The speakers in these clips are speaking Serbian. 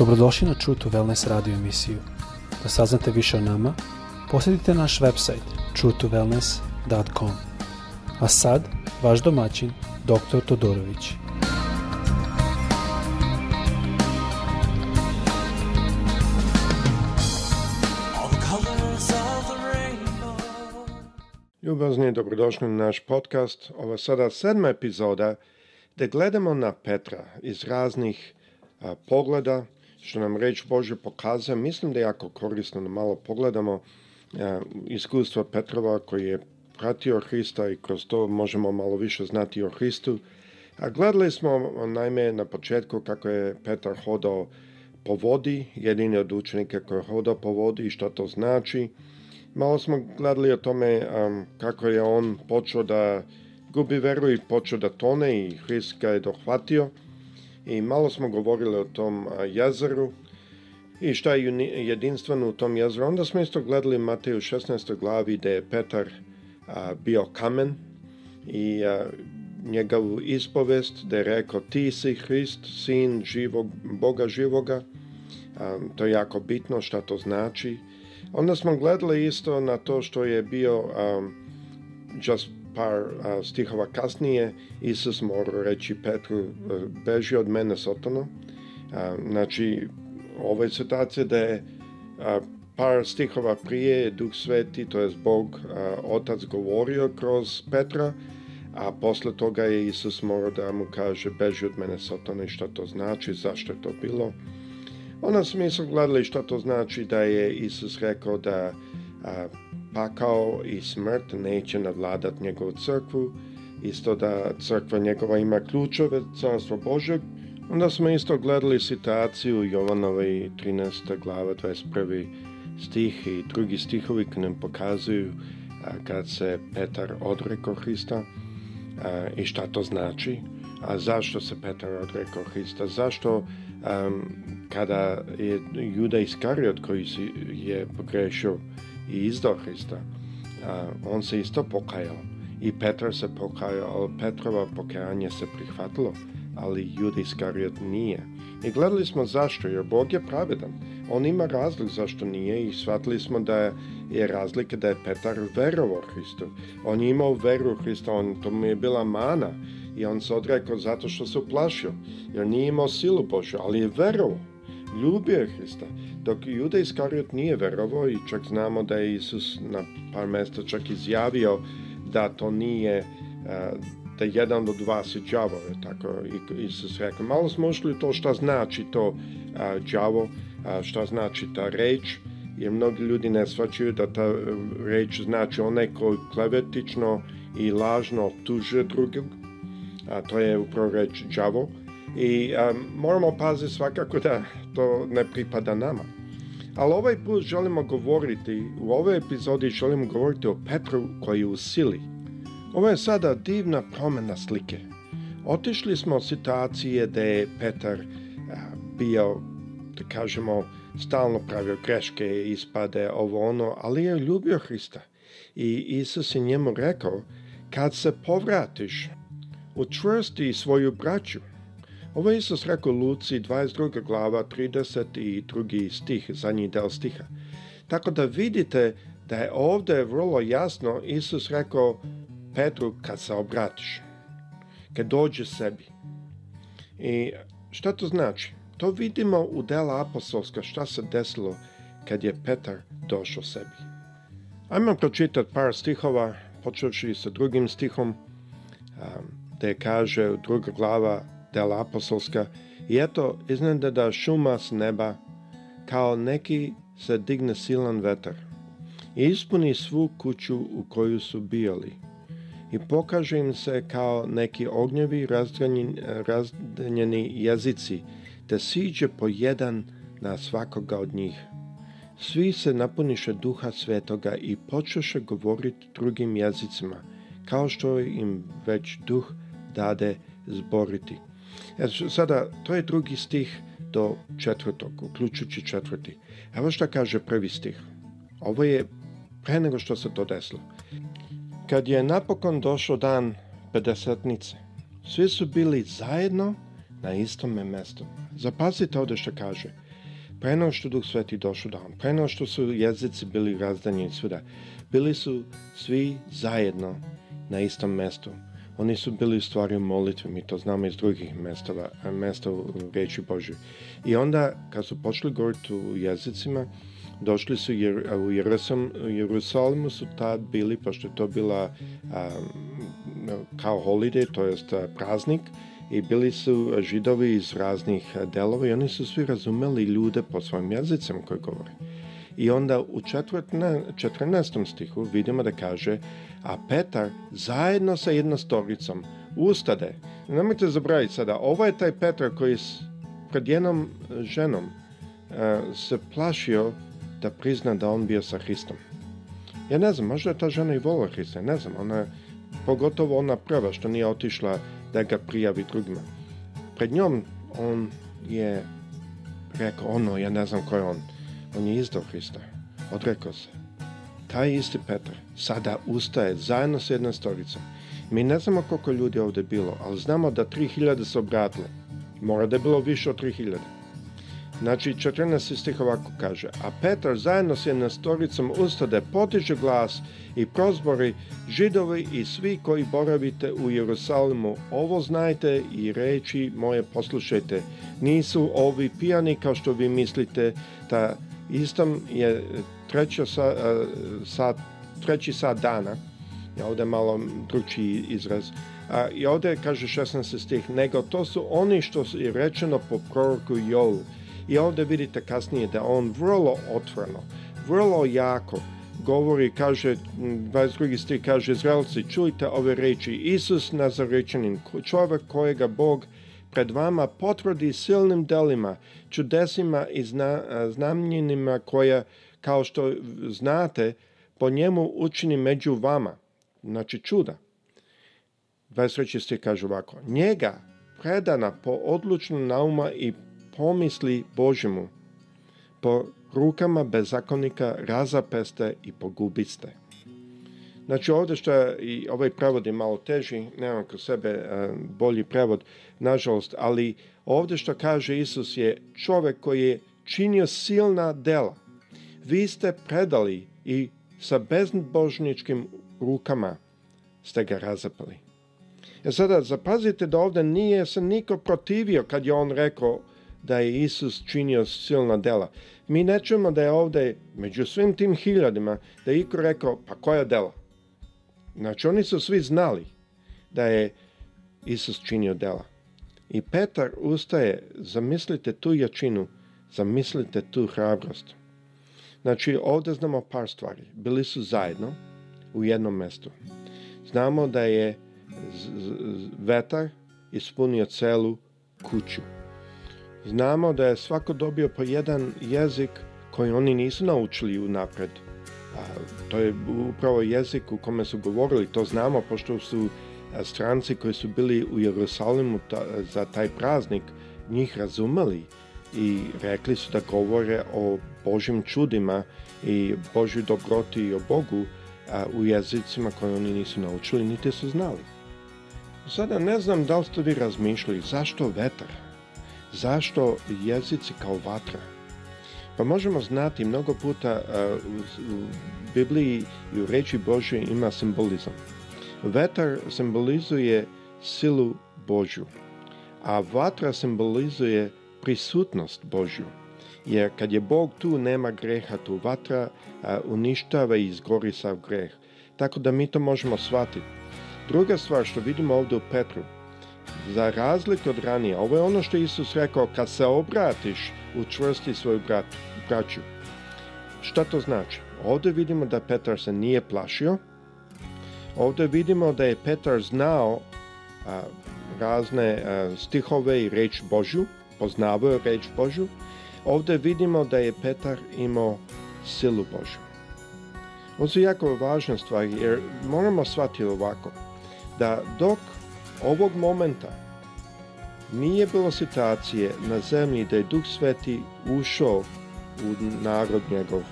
Dobrodošli na True to Wellness radio emisiju. Da saznate više o nama, posjetite naš website truetowellness.com. A sad, vaš domaćin, dr. Todorović. Ljubazni, dobrodošli na naš podcast. Ovo je sada sedma epizoda gde gledamo na Petra iz raznih a, pogleda, što nam reč Bože pokaza, mislim da je jako korisno da malo pogledamo e, iskustva Petrova koji je pratio Hrista i kroz to možemo malo više znati o Hristu. A gledali smo najme na početku kako je Petar hodao po vodi, jedini od učenika koji je hodao po vodi i što to znači. Malo smo gledali o tome um, kako je on počeo da gubi veru i počeo da tone i Hrist ga je dohvatio i malo smo govorili o tom jezeru i šta je jedinstveno u tom jezeru. Onda smo isto gledali Mateju 16. glavi gde je Petar bio kamen i njegovu ispovest da je rekao ti si Hrist, sin živog, Boga živoga. To je jako bitno šta to znači. Onda smo gledali isto na to što je bio just par a, stihova kasnije Isus mora reći Petru e, beži od mene Sotano. A, znači, ova je situacija da je a, par stihova prije Duh Sveti, to je Bog, a, Otac govorio kroz Petra, a posle toga je Isus morao da mu kaže beži od mene Satana i šta to znači, zašto je to bilo. Onda smo isto gledali šta to znači da je Isus rekao da a, pakao i smrt neće nadladat njegovu crkvu, isto da crkva njegova ima ključeve carstva Božeg, onda smo isto gledali situaciju Jovanove 13. glava 21. stih i drugi stihovi koji nam pokazuju a, kad se Petar odreko Hrista a, i šta to znači, a zašto se Petar odreko Hrista, zašto a, kada je Juda Iskariot koji je pogrešio i izdao Hrista. on se isto pokajao i Petar se pokajao, ali Petrova pokajanje se prihvatilo, ali Juda Iskariot nije. I gledali smo zašto, jer Bog je pravedan. On ima razlog zašto nije i shvatili smo da je, je razlika da je Petar verovao Hristu. On je imao veru u Hrista, on, to mu je bila mana i on se odrekao zato što se uplašio, jer nije imao silu Božju, ali je verovao. Ljubio je Hrista, dok Juda Iskariot nije verovao i čak znamo da je Isus na par mesta čak izjavio da to nije, e, da jedan od vas je džavo, tako Isus rekao. Malo smo ušli to šta znači to džavo, e, šta znači ta reč, jer mnogi ljudi ne svačaju da ta e, reč znači onaj koji klevetično i lažno optužuje drugog, a to je upravo reč džavo, i a, moramo paziti svakako da to ne pripada nama. Ali ovaj put želimo govoriti, u ovoj epizodi želimo govoriti o Petru koji je u sili. Ovo je sada divna promena slike. Otišli smo od situacije da je Petar a, bio, da kažemo, stalno pravio greške, ispade, ovo ono, ali je ljubio Hrista. I Isus je njemu rekao, kad se povratiš, učvrsti svoju braću. Ovo je Isus rekao Luci 22. glava 32. stih, zadnji del stiha. Tako da vidite da je ovde vrlo jasno Isus rekao Petru kad se obratiš, kad dođe sebi. I šta to znači? To vidimo u dela apostolska šta se desilo kad je Petar došao sebi. Ajmo pročitati par stihova, počevši sa drugim stihom, gdje kaže druga glava dela apostolska i eto iznenada da šuma s neba kao neki se digne silan vetar i ispuni svu kuću u koju su bijali i pokaže im se kao neki ognjevi razdanjeni jezici te siđe po jedan na svakoga od njih. Svi se napuniše duha svetoga i počeše govoriti drugim jezicima, kao što im već duh dade zboriti. E, sada, to je drugi stih do četvrtog, uključujući četvrti. Evo šta kaže prvi stih. Ovo je pre nego što se to desilo. Kad je napokon došao dan pedesetnice, svi su bili zajedno na istome mestu. Zapazite ovde što kaže. Pre nego što Duh Sveti došao dan, pre nego što su jezici bili razdanjeni svuda, bili su svi zajedno na istom mestu. Oni su bili u stvari molitvi, mi to znamo iz drugih mestava, mesta u reči Božoj. I onda, kad su počeli govoriti u jezicima, došli su jer, u Jerusalimu, Jerusalimu su tad bili, pošto je to bila a, kao holiday, to jest praznik, i bili su židovi iz raznih delova i oni su svi razumeli ljude po svojim jezicima koji govore. I onda u četvrtna, 14. stihu vidimo da kaže a Petar zajedno sa jednostoricom ustade. Nemojte zaboraviti sada, ovo je taj Petar koji pred jednom e, ženom e, se plašio da prizna da on bio sa Hristom. Ja ne znam, možda je ta žena i volila Hrista, ne znam, ona, pogotovo ona prva što nije otišla da ga prijavi drugima. Pred njom on je rekao, ono, ja ne znam ko je on. On je izdao Hrista. Odrekao se. Taj isti Petar sada ustaje zajedno sa jednom storicom. Mi ne znamo koliko ljudi ovde bilo, ali znamo da 3000 se obratilo. Mora da je bilo više od 3000. Znači, 14. stih ovako kaže, a Petar zajedno s jednom storicom ustade, da potiče glas i prozbori, židovi i svi koji boravite u Jerusalimu, ovo znajte i reči moje poslušajte. Nisu ovi pijani kao što vi mislite, da Istom je treća sa, e, sa, treći sat dana, ja ovde malo dručiji izraz, a, i ovde kaže 16 stih, nego to su oni što je rečeno po proroku Jolu. I ovde vidite kasnije da on vrlo otvoreno, vrlo jako govori, kaže, 22. stih kaže, Izraelci, čujte ove reči, Isus Nazarećanin, čovek kojega Bog pred vama potvrdi silnim delima, čudesima i zna, znamljenima koja, kao što znate, po njemu učini među vama. Znači čuda. 23. stih kaže ovako. Njega, predana po odlučnu nauma i pomisli Božemu, po rukama bezakonika razapeste i pogubiste. Znači ovde što i ovaj prevod je malo teži, nemam kroz sebe e, bolji prevod, nažalost, ali ovde što kaže Isus je čovek koji je činio silna dela. Vi ste predali i sa bezbožničkim rukama ste ga razapali. E sada, zapazite da ovde nije se niko protivio kad je on rekao da je Isus činio silna dela. Mi ne da je ovde, među svim tim hiljadima, da je iko rekao, pa koja dela? Znači oni su svi znali da je Isus činio dela. I Petar ustaje, zamislite tu jačinu, zamislite tu hrabrost. Znači ovde znamo par stvari. Bili su zajedno u jednom mestu. Znamo da je vetar ispunio celu kuću. Znamo da je svako dobio po jedan jezik koji oni nisu naučili unapred. A, to je upravo jezik u kome su govorili, to znamo, pošto su stranci koji su bili u Jerusalimu ta, za taj praznik njih razumeli i rekli su da govore o Božim čudima i Božoj dobroti i o Bogu a, u jezicima koje oni nisu naučili niti su znali. Sada ne znam da li ste vi razmišljali zašto vetar, zašto jezici kao vatra, Pa možemo znati, mnogo puta u Bibliji i u reči Božoj ima simbolizam. Vetar simbolizuje silu Božju, a vatra simbolizuje prisutnost Božju. Jer kad je Bog tu, nema greha tu. Vatra uništava i izgori sav greh. Tako da mi to možemo shvatiti. Druga stvar što vidimo ovde u Petru, za razliku od ranije, ovo je ono što Isus rekao, kad se obratiš, učvrsti svoju braću. Šta to znači? Ovde vidimo da Petar se nije plašio. Ovde vidimo da je Petar znao a, razne a, stihove i reč Božju, poznavao je reč Božju. Ovde vidimo da je Petar imao silu Božju. Ovo su jako važne stvari jer moramo shvatiti ovako da dok ovog momenta Nije bilo situacije na zemlji da je Duh Sveti ušao u narod njegov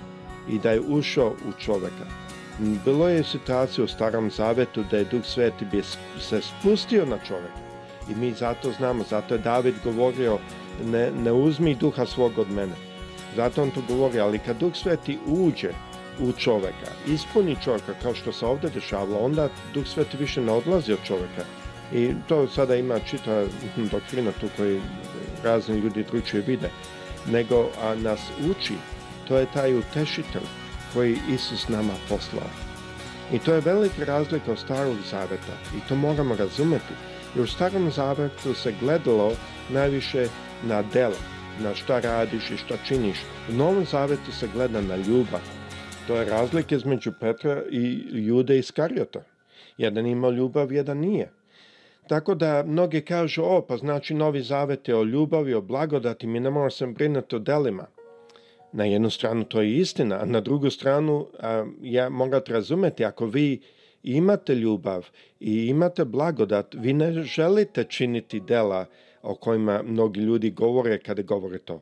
i da je ušao u čoveka. Bilo je situacija u Starom Zavetu da je Duh Sveti bi se spustio na čoveka. I mi zato znamo, zato je David govorio ne, ne uzmi duha svog od mene. Zato on to govori, ali kad Duh Sveti uđe u čoveka, ispuni čoveka kao što se ovde dešavalo, onda Duh Sveti više ne odlazi od čoveka, I to sada ima čita hm, doktrina tu koji razni ljudi dručije vide. Nego a nas uči, to je taj utešitelj koji Isus nama poslao. I to je velika razlika od starog zaveta i to moramo razumeti. Jer u starom zavetu se gledalo najviše na delo, na šta radiš i šta činiš. U Novom Zavetu se gleda na ljubav. To je razlika između Petra i Jude Iskariota. Jedan ima ljubav, jedan nije. Tako da mnogi kažu, o pa znači novi zavet je o ljubavi, o blagodati, mi ne moramo se brinuti o delima. Na jednu stranu to je istina, a na drugu stranu a, ja morate razumeti, ako vi imate ljubav i imate blagodat, vi ne želite činiti dela o kojima mnogi ljudi govore kada govore to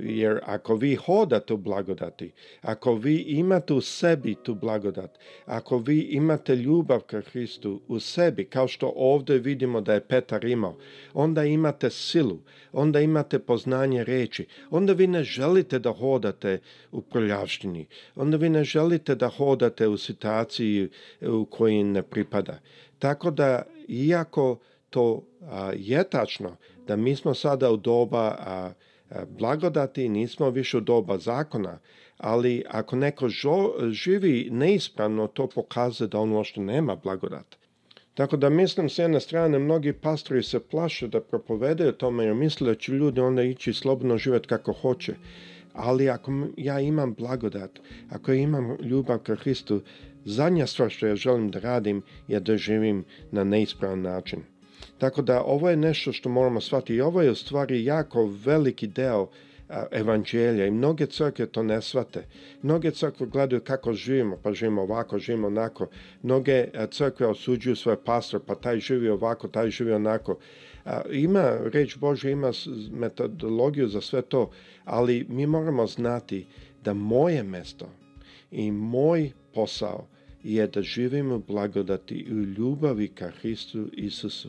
jer ako vi hodate u blagodati, ako vi imate u sebi tu blagodat, ako vi imate ljubav ka Hristu u sebi, kao što ovdje vidimo da je Petar imao, onda imate silu, onda imate poznanje reći, onda vi ne želite da hodate u prljavštini, onda vi ne želite da hodate u situaciji u kojoj ne pripada. Tako da, iako to a, je tačno, da mi smo sada u doba a, blagodati, nismo više u doba zakona, ali ako neko živi neispravno, to pokazuje da on uopšte nema blagodat. Tako da mislim s jedne strane, mnogi pastori se plaše da propovedaju tome jer misle da će ljudi onda ići slobodno živjeti kako hoće. Ali ako ja imam blagodat, ako ja imam ljubav ka Hristu, zadnja stvar što ja želim da radim je da živim na neispravan način. Tako da ovo je nešto što moramo shvatiti i ovo je u stvari jako veliki deo evanđelja i mnoge crkve to ne svate. Mnoge crkve gledaju kako živimo, pa živimo ovako, živimo onako. Mnoge crkve osuđuju svoj pastor, pa taj živi ovako, taj živi onako. Ima, reč Bože, ima metodologiju za sve to, ali mi moramo znati da moje mesto i moj posao je da živimo blagodati u ljubavi ka Hristu Isusu.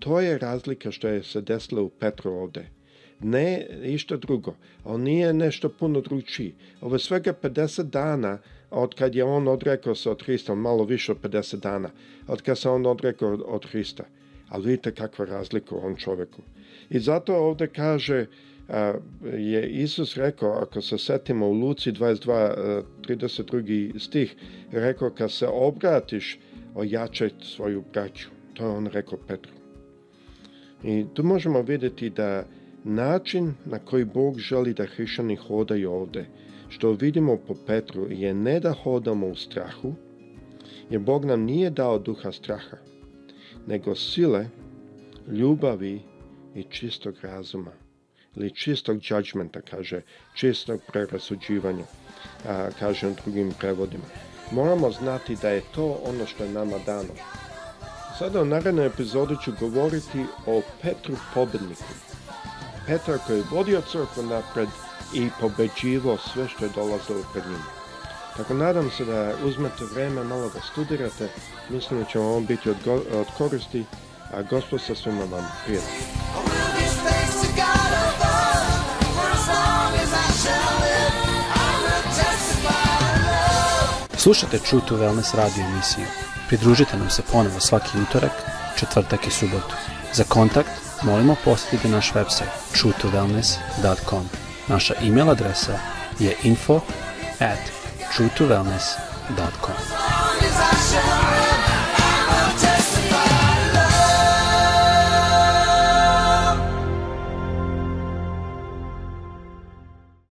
To je razlika što je se desila u Petru ovde. Ne išta drugo. On nije nešto puno drugčiji. Ovo svega 50 dana od kad je on odrekao se od Hrista, malo više od 50 dana, od kad se on odrekao od Hrista. Ali vidite kakva razlika u ovom čoveku. I zato ovde kaže, a, je Isus rekao, ako se setimo u Luci 22, 32 stih, rekao kad se obratiš, ojačaj svoju braću. To je on rekao Petru. I tu možemo videti da način na koji Bog želi da hrišćani hodaju ovde, što vidimo po Petru, je ne da hodamo u strahu, jer Bog nam nije dao duha straha, nego sile, ljubavi i čistog razuma ili čistog judgmenta, kaže, čistog prerasuđivanja, a, kaže u drugim prevodima. Moramo znati da je to ono što je nama dano. Sada u narednoj epizodi ću govoriti o Petru Pobedniku. Petar koji je vodio crkvu napred i pobeđivao sve što je dolazilo pred njim. Tako nadam se da uzmete vreme malo da studirate, mislim da će vam on biti od, od koristi, a gospod sa svima vam prijatelji. Slušate True to Wellness radio emisiju. Pridružite nam se ponovo svaki utorak, četvrtak i subotu. Za kontakt molimo posjetite naš website truetowellness.com. Naša email adresa je info at truetowellness.com.